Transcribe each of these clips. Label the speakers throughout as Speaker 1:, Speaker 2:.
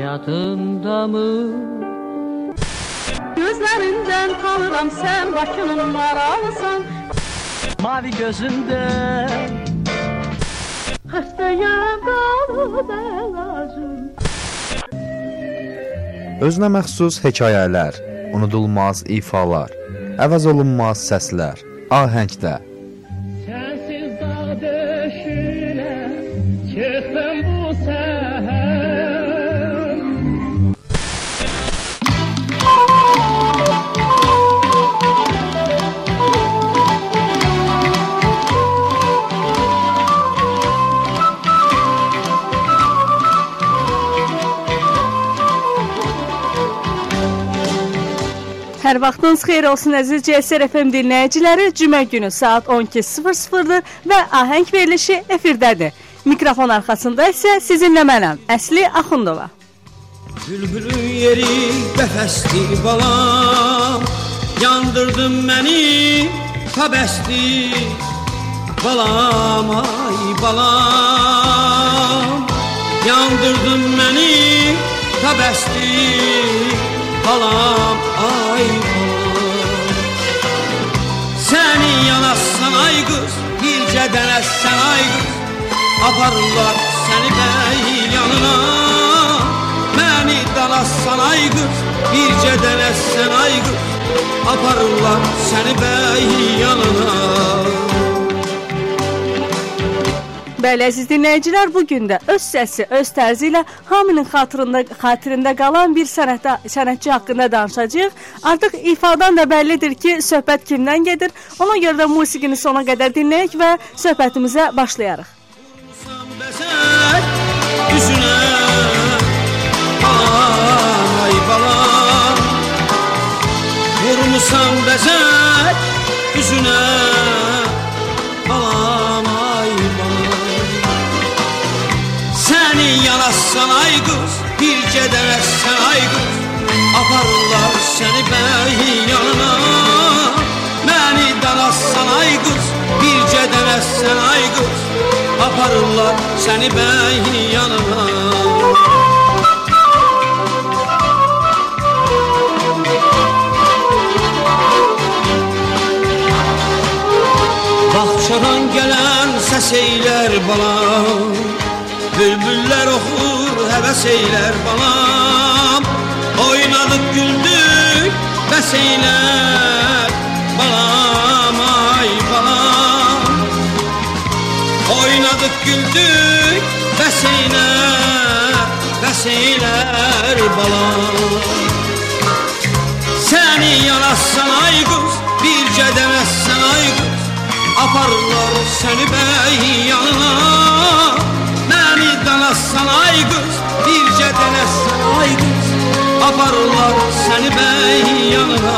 Speaker 1: Yadında mı? Gözlerinden tanıram sen Bakının maralısan Mavi gözünden Xəstəyəm qalıb əlacım
Speaker 2: Özünə məxsus hekayələr, unudulmaz ifalar, əvəz olunmaz səslər, ahəngdə
Speaker 3: Hər vaxtınız xeyir olsun əziz CSR FM dinləyiciləri. Cümə günü saat 12:00-dır və ahəng verilişi efirdədir. Mikrofon arxasında isə sizinlə mənəm, Əsli Axundova.
Speaker 4: Bülbülün yeri qəfəsdi balam Yandırdın məni tabəsdi Balam ay balam Yandırdın məni tabəsdi halam ay Seni yanassan ay kız Dilce denesen ay kız. Aparırlar seni bey yanına. Beni dalassan ay kız Dilce denesen ay kız. Aparırlar seni bey yanına.
Speaker 3: Bəli, əziz dinləyicilər, bu gün də öz səsi, öz tərzi ilə hamının xatırında xatirində qalan bir sənətdə sənətçi haqqında danışacağıq. Artıq ifadan da bəllidir ki, söhbət kimdən gedir. Ona görə də musiqini sona qədər dinləyək və söhbətimizə başlayarıq.
Speaker 4: Üzünə ay balam Vurmusan bəzək üzünə yanassan ay qız Bircə dənəsən ay qız Aparırlar səni bəy yanına. Məni dalassan ay qız Bircə dənəsən ay qız Aparırlar səni bəy yanına. Bahçadan gələn səs eylər balam Bülbüllər oxur, heves eyler bana. Oynadık güldük bes eyler balam ay balam Oynadık güldük bes eyler bes eyler balam Seni yarassan ay kız birce demezsen ay kız. Aparlar seni bey yanına. Məni danassan ay qız bircə ay qız Aparırlar səni bəy yanına.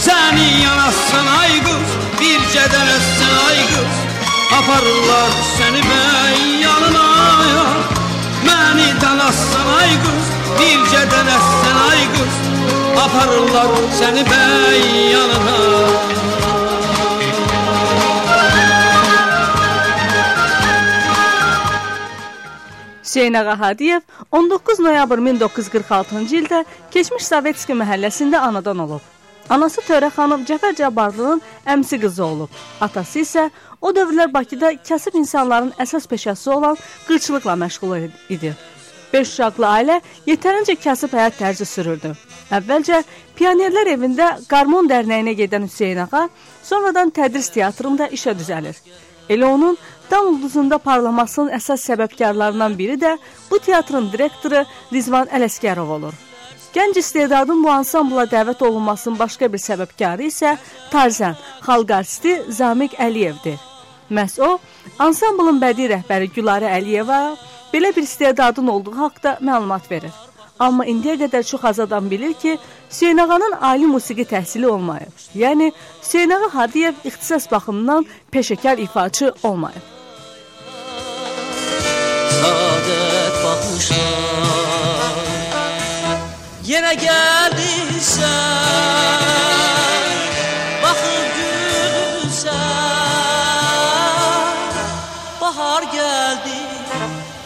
Speaker 4: Səni yanassan ay qız, bircə deməzsən ay qız Aparırlar səni bəy yanına. Məni dalassan ay qız, bircə deməzsən ay qız Aparırlar səni bəy yanına
Speaker 3: Hüseyn Ağa Hadiyev 19 noyabr 1946-cı ildə keçmiş Sovetski məhəlləsində anadan olub. Anası Törə xanım Cəfər Cabbarlının əmsi qızı olub. Atası isə o dövrlər Bakıda kasıb insanların əsas peşəsi olan qırçılıqla məşğul idi. Beş uşaqlı ailə yetərincə kasıb həyat tərzi sürürdü. Əvvəlcə pionerlər evində Qarmon dərnəyinə gedən Hüseyn ağa sonradan tədris teatrında işə düzəlir. Elə onun Dan ulduzunda parlamasının əsas səbəbkarlarından biri də bu teatrın direktoru Rizvan Ələskərov olur. Gənc istedadın bu ansambla dəvət olunmasının başqa bir səbəbkarı isə Tarzan, xalq artisti Zamiq Əliyevdir. Məhz o, ansamblın bədii rəhbəri Gülarə Əliyeva belə bir istedadın olduğu haqqda məlumat verir. Amma indiyə qədər çox az adam bilir ki, Hüseynağanın ali musiqi təhsili olmayıb. Yəni Hüseynağa Hadiyev ixtisas baxımından peşəkar ifaçı olmayıb.
Speaker 4: Nerelere geldiysen Bakıp gülsen Bahar geldi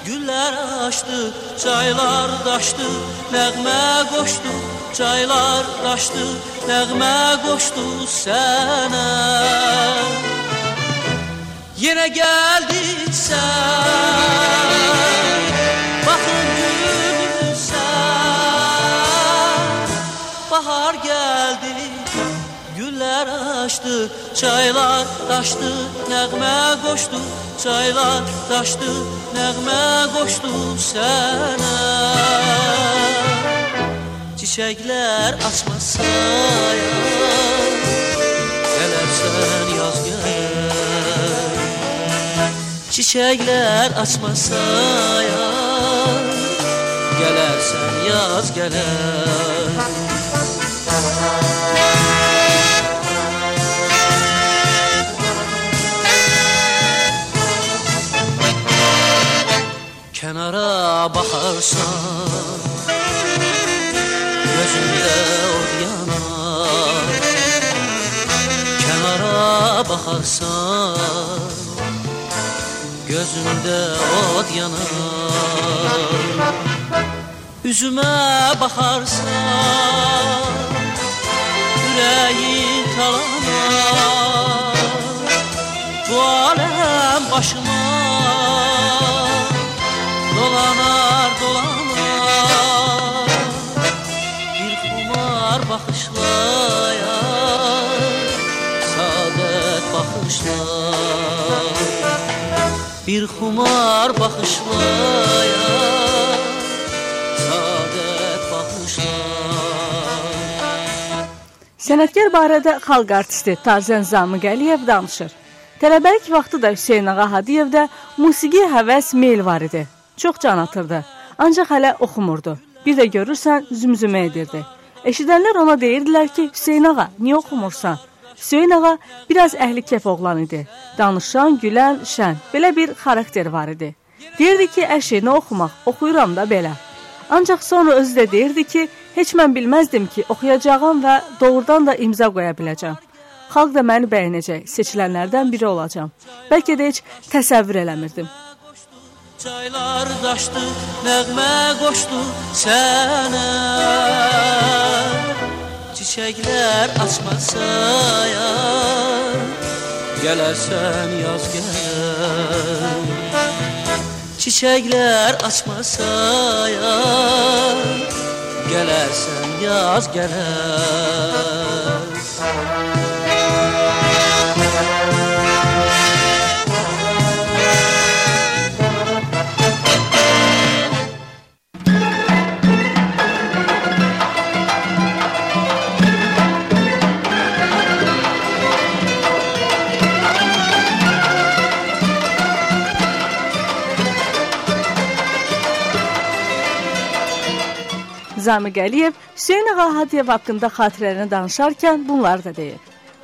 Speaker 4: Güller
Speaker 5: açtı Çaylar daştı Nəğmə qoşdu Çaylar daştı Nəğmə qoşdu sənə Yenə gəldik sən bahar gəldi, güllər açdı, çaylar daşdı, nəğmə qoşdu, çaylar daşdı, nəğmə qoşdu sənə. Çiçəklər açmasaya, gələrsən yaz gələr. Çiçəklər açmasaya, gələrsən yaz gələr. başa Gözümde od yanar. Kenara bakarsan Gözümde od yanar. Üzüme bakarsan Yüreğin talanar Bu alem başıma Dolanar dolanar Bir kumar bakışlayar Saadet bakışlar Bir kumar bakışlayar Saadet bakışlar
Speaker 3: Sənətkar barədə xalq artisti Tarzən Zamıq Əliyev danışır. Tələbəlik vaxtı da Hüseyn ağa Hadiyevdə musiqiyə həvəs meyl var idi. Çox can atırdı, ancaq hələ oxumurdu. Bir də görürsən zümzümə edirdi. Eşidənlər ona deyirdilər ki, Hüseyn ağa, niyə oxumursan? Hüseyn ağa biraz əhli kef oğlan idi. Danışan, gülən, şən, belə bir xarakter var idi. Deyirdi ki, əşi, nə oxumaq, oxuyuram da belə. Ancaq sonra özü də deyirdi ki, heç mən bilməzdim ki, oxuyacağam və doğrudan da imza qoya biləcəm. Xalq da məni bəyənəcək, seçilənlərdən biri olacağam. Bəlkə də heç təsəvvür eləmirdim.
Speaker 5: Çaylar daşdı, nəğmə qoşdu sənə Çiçəklər açmasaya Gələrsən yaz gələr Çiçəklər açmasaya Gələrsən yaz gələr
Speaker 3: Zamiq Əliyev Hüseyn ağa Hadiyev haqqında xatirələrini danışarkən bunları da deyir.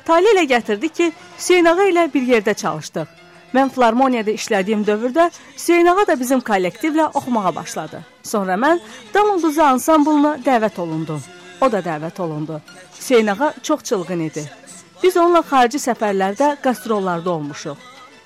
Speaker 3: Tali ilə gətirdi ki, Hüseyn ağa ilə bir yerdə çalışdıq. Mən filarmoniyada işlədiyim dövrdə Hüseyn ağa da bizim kollektivlə oxumağa başladı. Sonra mən Dam Ulduzu ansamblına dəvət olundum. O da dəvət olundu. Hüseyn ağa çox çılğın idi. Biz onunla xarici səfərlərdə, qastrollarda olmuşuq.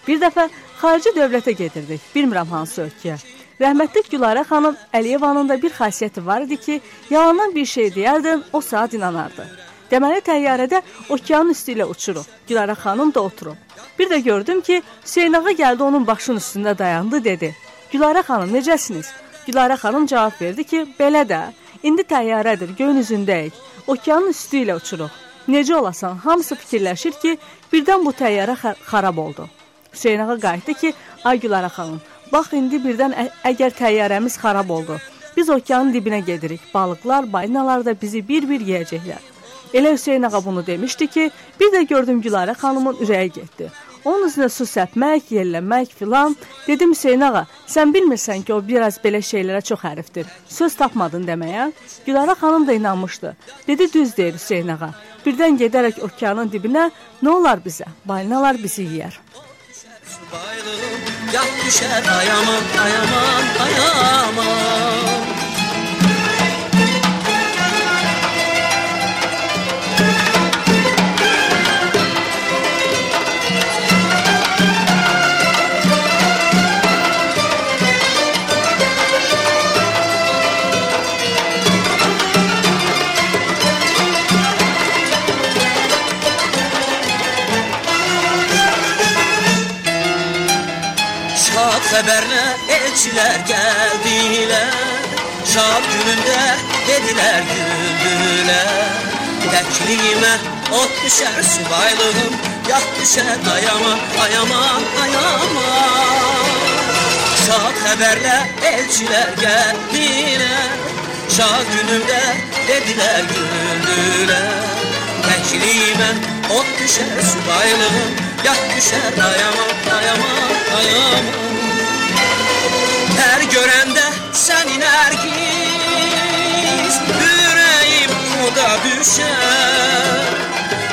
Speaker 3: Bir dəfə xarici dövlətə gedirdik. Bilmirəm hansı ölkəyə. Rəhmətli Gülarə xanım Əliyevanın da bir xasiyyəti var idi ki, yalandan bir şey deyərdin, o saat inanardı. Deməli təyyarədə okeanın üstü ilə uçuruq. Gülarə xanım da oturub. Bir də gördüm ki, Hüseyn ağa gəldi onun başının üstündə dayandı, dedi: "Gülarə xanım, necəsiniz?" Gülarə xanım cavab verdi ki, "Belə də, indi təyyarədir, göyün üzündəyik. Okeanın üstü ilə uçuruq. Necə olasan?" Hamısı fikirləşir ki, birdən bu təyyarə xar xarab oldu. Hüseyn ağa qayıtdı ki, "Ay Gülarə xanım, Bax indi birdən əgər təyyarəmiz xarab oldu. Biz okeanın dibinə gedirik. Balıqlar, balinalar da bizi bir-bir yeyəcəklər. Elə Hüseyn ağa bunu demişdi ki, bir də gördüm Gülarə xanımın ürəyi getdi. Onun üzünə su səpmək, yelləmək filan. Dedim Hüseyn ağa, sən bilmirsən ki, o biraz belə şeylərə çox hərifdir. Söz tapmadın deməyə. Gülarə xanım da inanmışdı. Dedi düz deyir Hüseyn ağa. Birdən gedərək okeanın dibinə nə olar bizə? Balinalar bizi yeyər.
Speaker 5: Baylığım yat düşər ayaman, ayaman, ayaman Haberle elçiler geldiler. Şam gününde dediler güldüler. Tekliğime ot düşer subaylığım Yat düşer. Ayama ayama ayama. Şah haberle elçiler geldiler. Şah günümde dediler güldüler. Tekliğime ot düşer subaylığım Yat düşer. Ayama ayama ayama. Her görende senin erkiz Yüreğim oda düşer.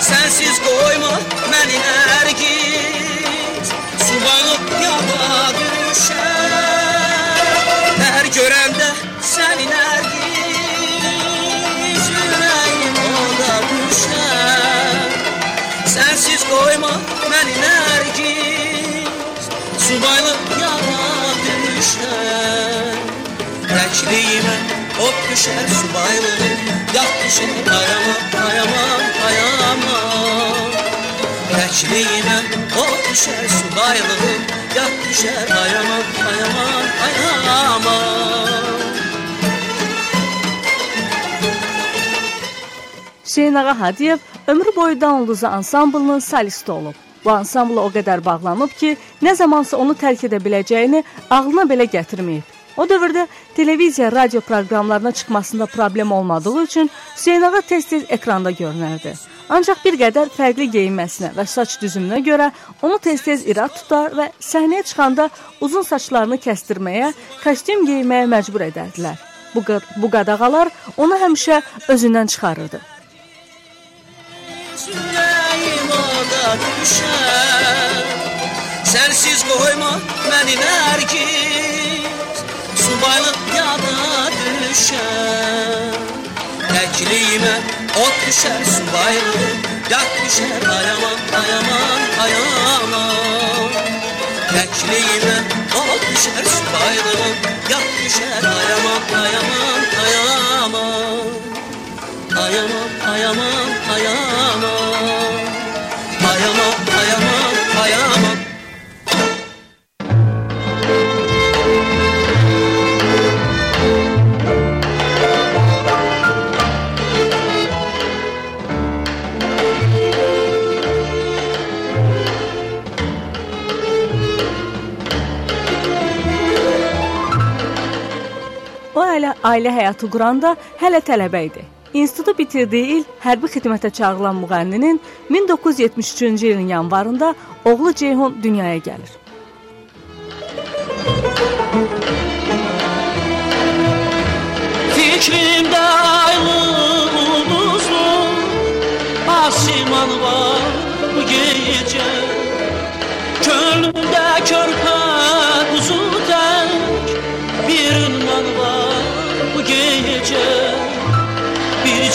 Speaker 5: Sensiz koyma beni erkiz Subanıp yaba düşer. Her görende senin erkiz Yüreğim oda düşer. Sensiz koyma beni erkiz Ot düşər subaylı Yat düşər ayama, ayama, ayama Təkliyimə ot düşər subaylı Yat düşər ayama, ayama, ayama
Speaker 3: Hüseyn Ağa Hadiyev ömrü boyu Danlıza ansamblının solisti olub. Bu ansambla o qədər bağlanıb ki, nə zamansa onu tərk edə biləcəyini ağlına belə gətirməyib. O dövrdə televiziya, radio proqramlarına çıxmasında problem olmadığı üçün Hüseyn Ağa tez-tez ekranda görünərdi. Ancaq bir qədər fərqli geyinməsinə və saç düzümünə görə onu tez-tez irad tutar və səhnəyə çıxanda uzun saçlarını kəstirməyə, kostyum geyinməyə məcbur edərdilər. Bu, bu qadağalar onu həmişə özündən çıxarırdı.
Speaker 5: Ürəyim oda düşər Sənsiz qoyma məni nərgiz balık yana düşer. Tekliğime ot düşer su bayrağı Yak düşer dayaman dayaman dayaman. Tekliğime ot düşer su bayrağı Yak düşer dayaman dayaman dayaman. Dayaman dayaman
Speaker 3: dayaman. Dayaman ailə həyatı quranda hələ tələbə idi. İnstitutu bitirdiyi il hərbi xidmətə çağırılan müğənninin 1973-cü ilin yanvarında oğlu Ceyhun dünyaya gəlir.
Speaker 5: Fikrimdə aylı ulduzlu Asiman var bu gecə Könlümdə körpə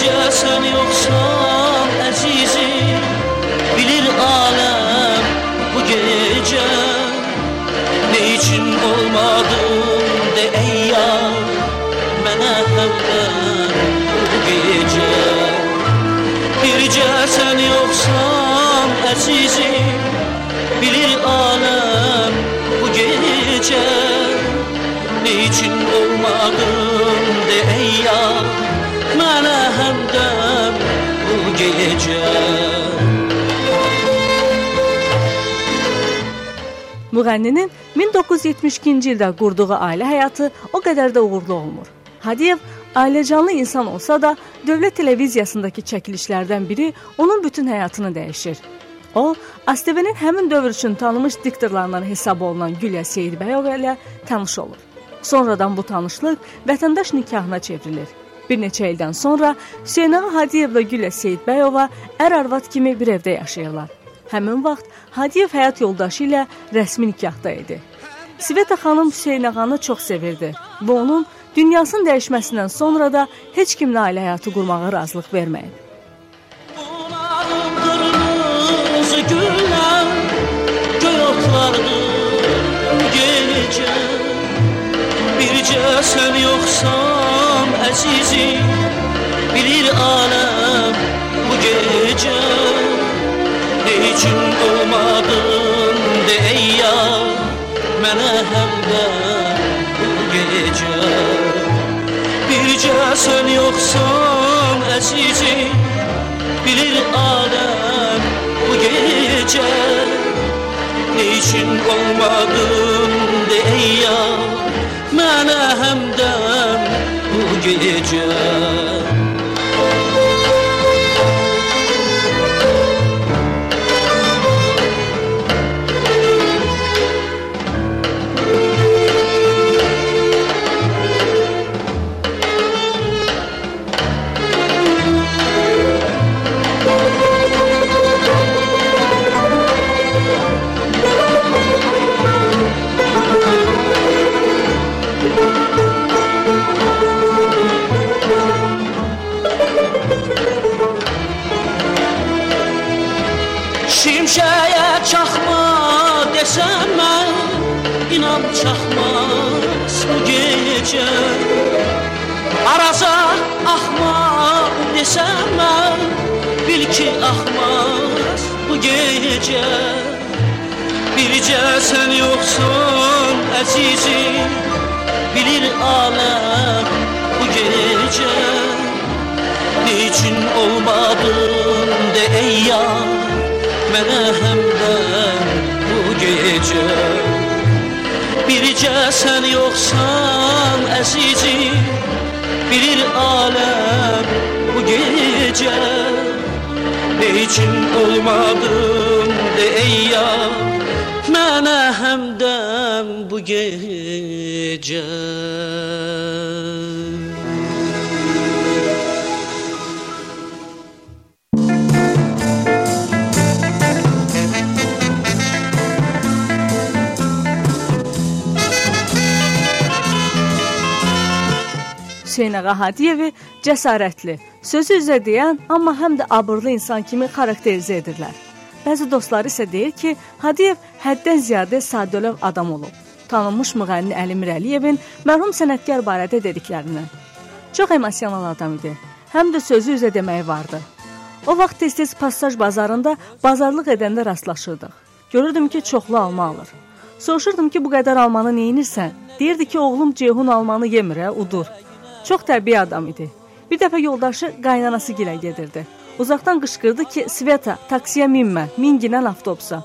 Speaker 5: just
Speaker 3: Müğənninin 1972-ci ildə qurduğu ailə həyatı o qədər də uğurlu olmur. Hadiyev ailəcanlı insan olsa da, dövlət televiziyasındakı çəkilişlərdən biri onun bütün həyatını dəyişir. O, ASTV-nin həmin dövr üçün tanınmış diktorlarından hesab olunan Gülya Seyidbəyova ilə tanış olur. Sonradan bu tanışlıq vətəndaş nikahına çevrilir. Bir neçə ildən sonra Hüseynağa Hadiyev və Gülya Seyidbəyova ər-arvad kimi bir evdə yaşayırlar. Həmin vaxt Hadiyev həyat yoldaşı ilə rəsmi nikahda idi. Sveta xanım Hüseynağanı çox sevirdi və onun dünyasının dəyişməsindən sonra da heç kimlə ailə həyatı qurmağa razılıq verməyib.
Speaker 5: Bircə sən yoxsan əzizim Bilir aləm bu gecə için olmadın de ey yar. Mənə həmdən bu gecə Bircə sən yoxsan əzizim Bilir aləm bu gecə Niçin olmadın de ey yar. Mənə həmdən bu gecə gecə Araza axma desəm bil ki axmaz bu gecə Bircə sən yoxsun əzizim bilir aləm bu gecə Niçin olmadın de ey yar Mənə həmdən bu gecə Bircə sən yoxsan taşıcı bilir alem bu gece. Ne için olmadım de ey ya Mene hemdem bu gece.
Speaker 3: Hüseyn ağa Hadiyevi cəsarətli, sözü üzə deyən, amma həm də abırlı insan kimi xarakterizə edirlər. Bəzi dostları isə deyir ki, Hadiyev həddən ziyadə sadəlöv adam olub. Tanınmış müğənni Əli Mirəliyevin mərhum sənətkar barədə dediklərindən. Çox emosional adam idi. Həm də sözü üzə deməyi vardı. O vaxt tez-tez passaj bazarında bazarlıq edəndə rastlaşırdıq. Görürdüm ki, çoxlu alma alır. Soruşurdum ki, bu qədər almanı neynirsən? Deyirdi ki, oğlum Ceyhun almanı yemir, hə, udur. Çox təbii adam idi. Bir dəfə yoldaşı qaynanası gilə gedirdi. Uzaqdan qışqırdı ki, Sveta, taksiyə minmə, min ginən avtobusa.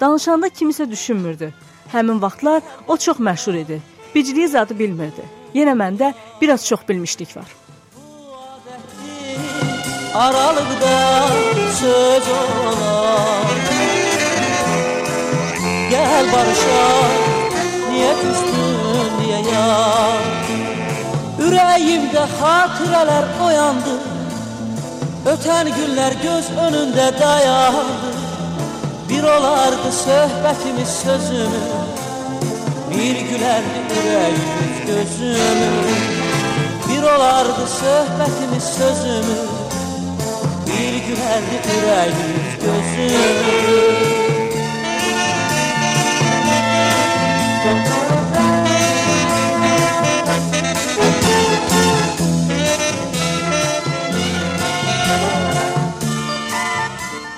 Speaker 3: Danışanda kimisə düşünmürdü. Həmin vaxtlar o çox məşhur idi. Bicliyi zadı bilmirdi. Yenə məndə biraz çox bilmişlik var.
Speaker 5: Aralıqda söz olar Gəl barışaq Niyə küstün niyə yar Yüreğimde hatıralar oyandı. Öten günler göz önünde dayandı. Bir olardı söhbetimiz sözümüz bir gülerdi yüreğimiz gözümüz Bir olardı söhbetimiz sözümüz Bir gülerdi yüreğimiz gözümüz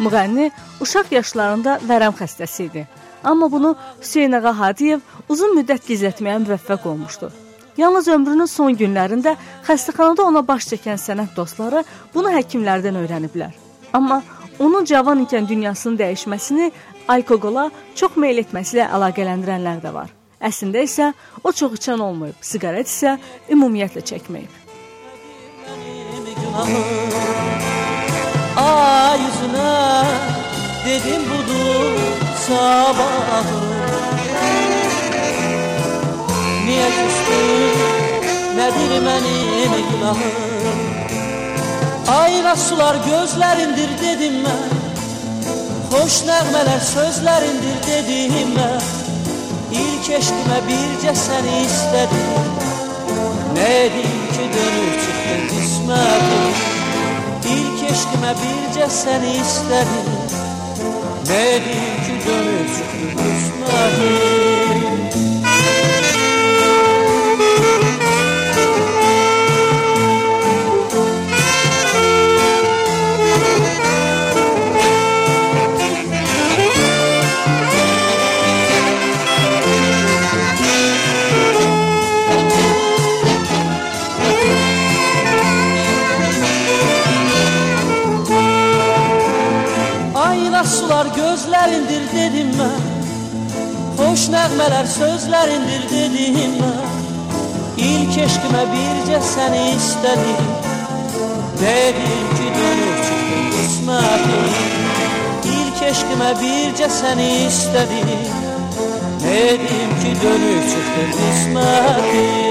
Speaker 3: Müğənni uşaq yaşlarında vərəm xəstəsi idi. Amma bunu Hüseyn ağa Hadiyev uzun müddət gizlətməyə müvəffəq olmuşdu. Yalnız ömrünün son günlərində xəstəxanada ona baş çəkən sənət dostları bunu həkimlərdən öyrəniblər. Amma onun cavan ikən dünyasının dəyişməsini alkoqola çox meyl etməsi ilə əlaqələndirənlər də var. Əslində isə o çox içən olmayıb, siqaret isə ümumiyyətlə çəkməyib.
Speaker 5: Günahım Ay yüzüne dedim budur sabahı. Niye küstün? Nedir benim günahım Ayva sular gözlerindir dedim ben. Hoş nəğmələr sözlərindir dedim mən İlk eşqimə bircə səni istədim Ne edeyim ki dönüp çıktın qismətim Eşkime birce seni isterim Ne edeyim ki dönüp üstüne Ayna sular gözlər sözlərindir dedim mən Xoş nəğmələr sözlərindir dedim mən İlk eşqimə bircə səni istədim. Dedim ki dönüb çıxdı qismətim. İlk eşqimə bircə səni istədim. Dedim ki dönüb çıxdı qismətim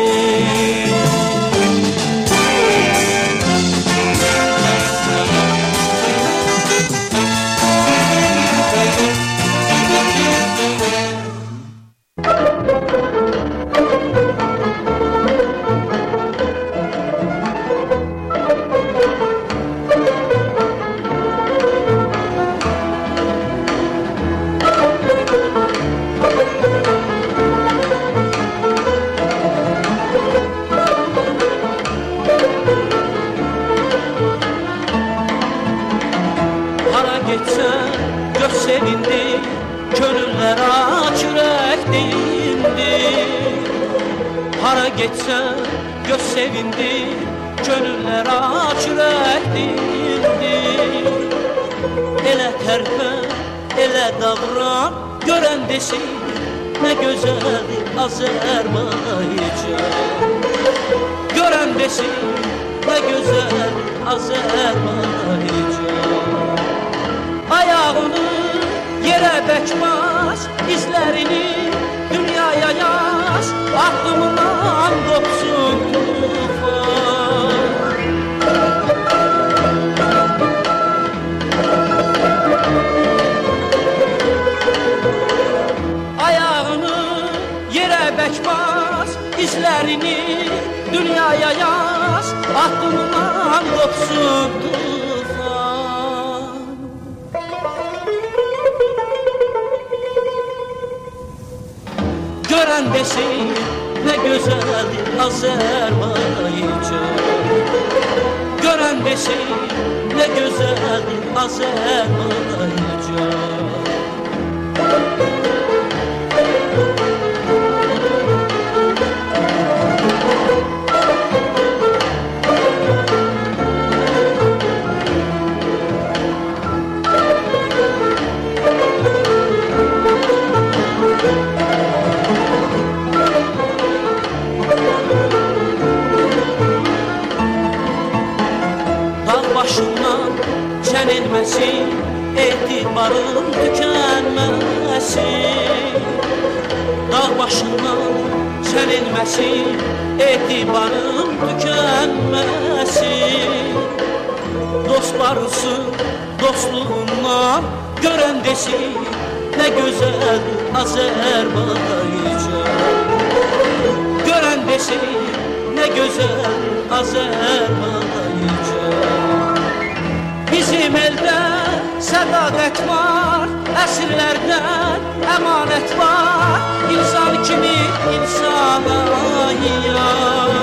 Speaker 5: Getsən gör sevindi Könüllər aç ürək deyindi Hara getsən gör sevindi Könüllər aç ürək deyindi Elə tərpə, elə davran Görən desin nə gözəldir Azərbaycan Görən desin nə gözəl Azərbaycan ayağını yere bekmez izlerini dünyaya yaz. Aklımdan kopsun ayağını yere bekmez izlerini dünyaya yaz. Aklımdan kopsun neşesi ne güzel Azerbaycan Gören neşeyi ne güzel Azerbaycan tükenmesi Etibarın tükenmesi Dağ başından sərilməsi Etibarın tükenmesi Dost barısı dostluğundan görəndəsi Nə gözəl Azərbaycan Görəndəsi nə gözəl Azərbaycan Bizim eldə sədaqət var Əsrlərdən əmanət var. İnsan kimi insana yar.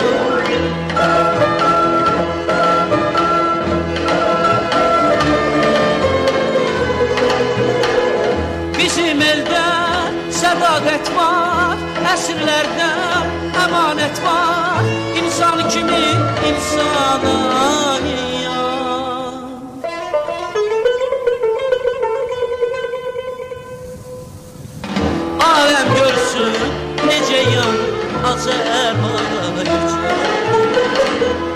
Speaker 5: Bizim eldə sədaqət var Əsrlərdən əmanət var. İnsan kimi insana acem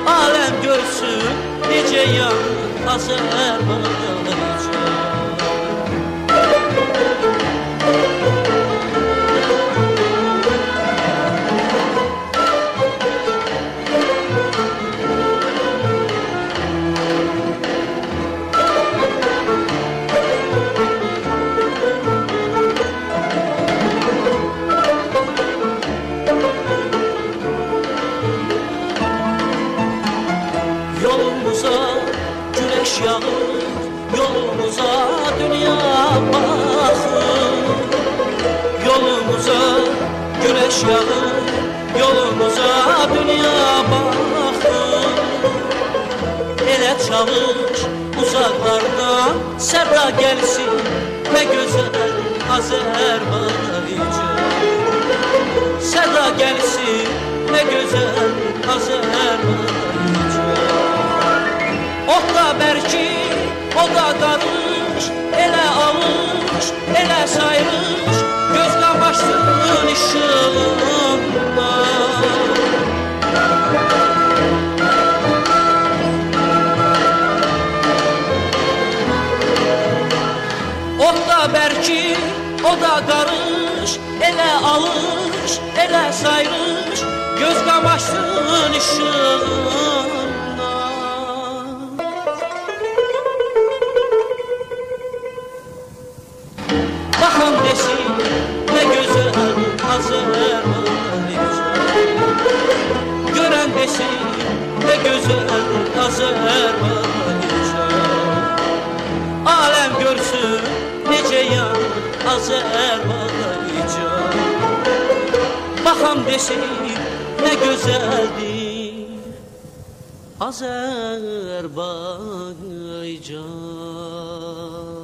Speaker 5: Alem görsün nice yan Azerbaycan başladı Yolumuza dünya baktı Ele çalış uzaklardan Serra gelsin ve güzel Azerbaycan. Serra gelsin ne güzel Azerbaycan. O da berki, o da qarış Elə
Speaker 6: avuç, elə sayrış belki o da qarış, elə alış, elə sayrış, göz qamaşsın işığın. Azerbaycan Alem görsün nece yan Azerbaycan Baxam desin ne güzeldir Azerbaycan.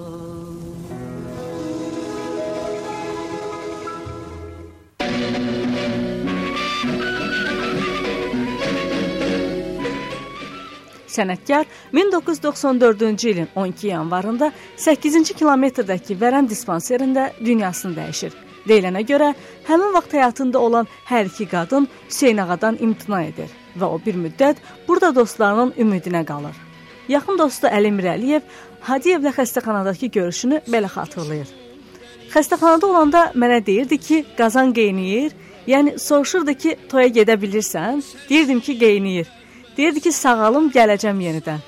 Speaker 3: Sənətkar 1994-cü ilin 12 yanvarında 8-ci kilometrdəki Vərəm dispanserində dünyasını dəyişir. Deyilənə görə, həmin vaxt həyatında olan hər iki qadın Hüseyn ağadan imtina edir və o bir müddət burada dostlarının ümidinə qalır. Yaxın dostu Əli Mirəliyev Hadiyevlə xəstəxanadakı görüşünü belə xatırlayır. Xəstəxanada olanda mənə deyirdi ki, qazan qeyniyir, yəni soruşurdu ki, toya gedə bilirsən? Deyirdim ki, qeyniyir. Deyirdi ki, sağalım, gələcəm yenidən.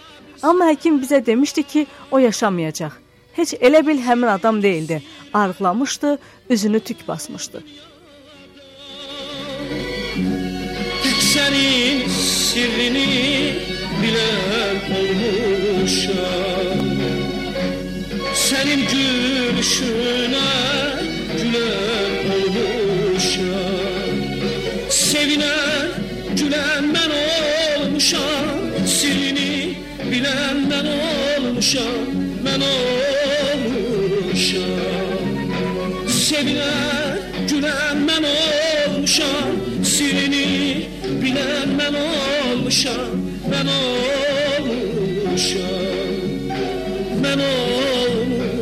Speaker 3: Amma həkim bizə demişdi ki, o yaşamayacaq. Heç elə bil həmin adam değildi. Arıqlamışdı, üzünü tük basmışdı.
Speaker 5: Tek senin sirrini bilen olmuşam Senin gülüşüne olmuşam Ben olmuşam. Sevinen gülen ben olmuşam Sirini bilen ben olmuşam Ben olmuşam. Ben olmuşam.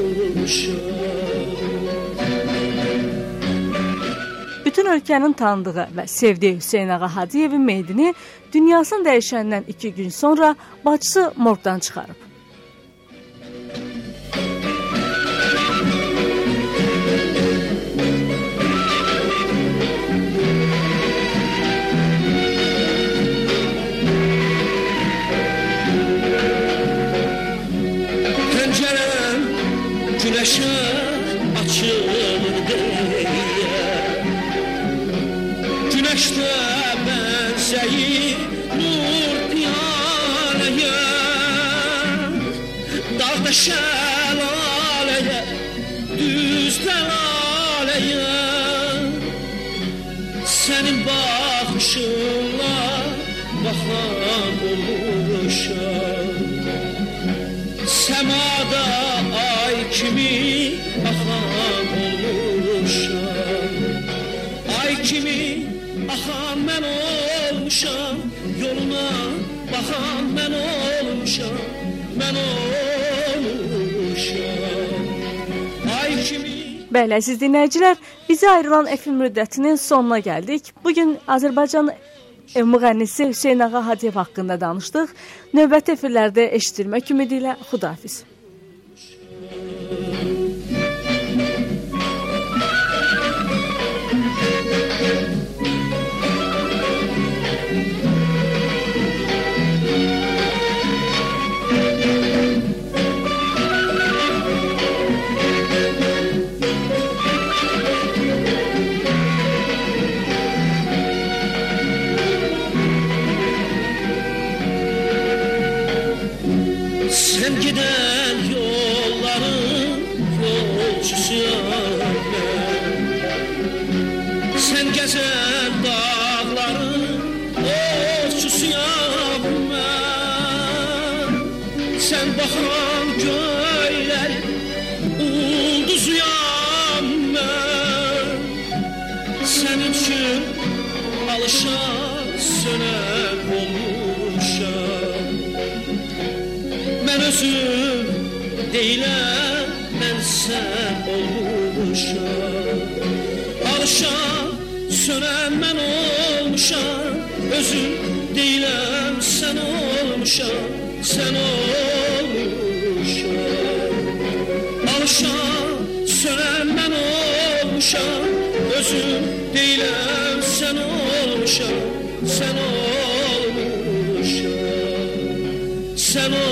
Speaker 3: Bütün ölkənin tanıdığı və sevdiyi Hüseyn ağa Hadiyevin meydini dünyasını dəyişəndən 2 gün sonra bacısı morqdan çıxarıb. Bəli, əziz dinləyicilər, bizə ayrılan efir müddətinin sonuna gəldik. Bu gün Azərbaycan müğənnisi Hüseyn ağa Hadiyev haqqında danışdıq. Növbəti efirlərdə eşidilmək ümidi ilə xudahafiz.
Speaker 5: bakan köyler ulduz yanlar Sen için alışa söne olmuşam Ben özüm değilim ben sen olmuşam Alışa sönen ben olmuşam Özüm değilim sen olmuşam sen ol Özüm değilim sen olmuşam Sen olmuşam Sen olmuşam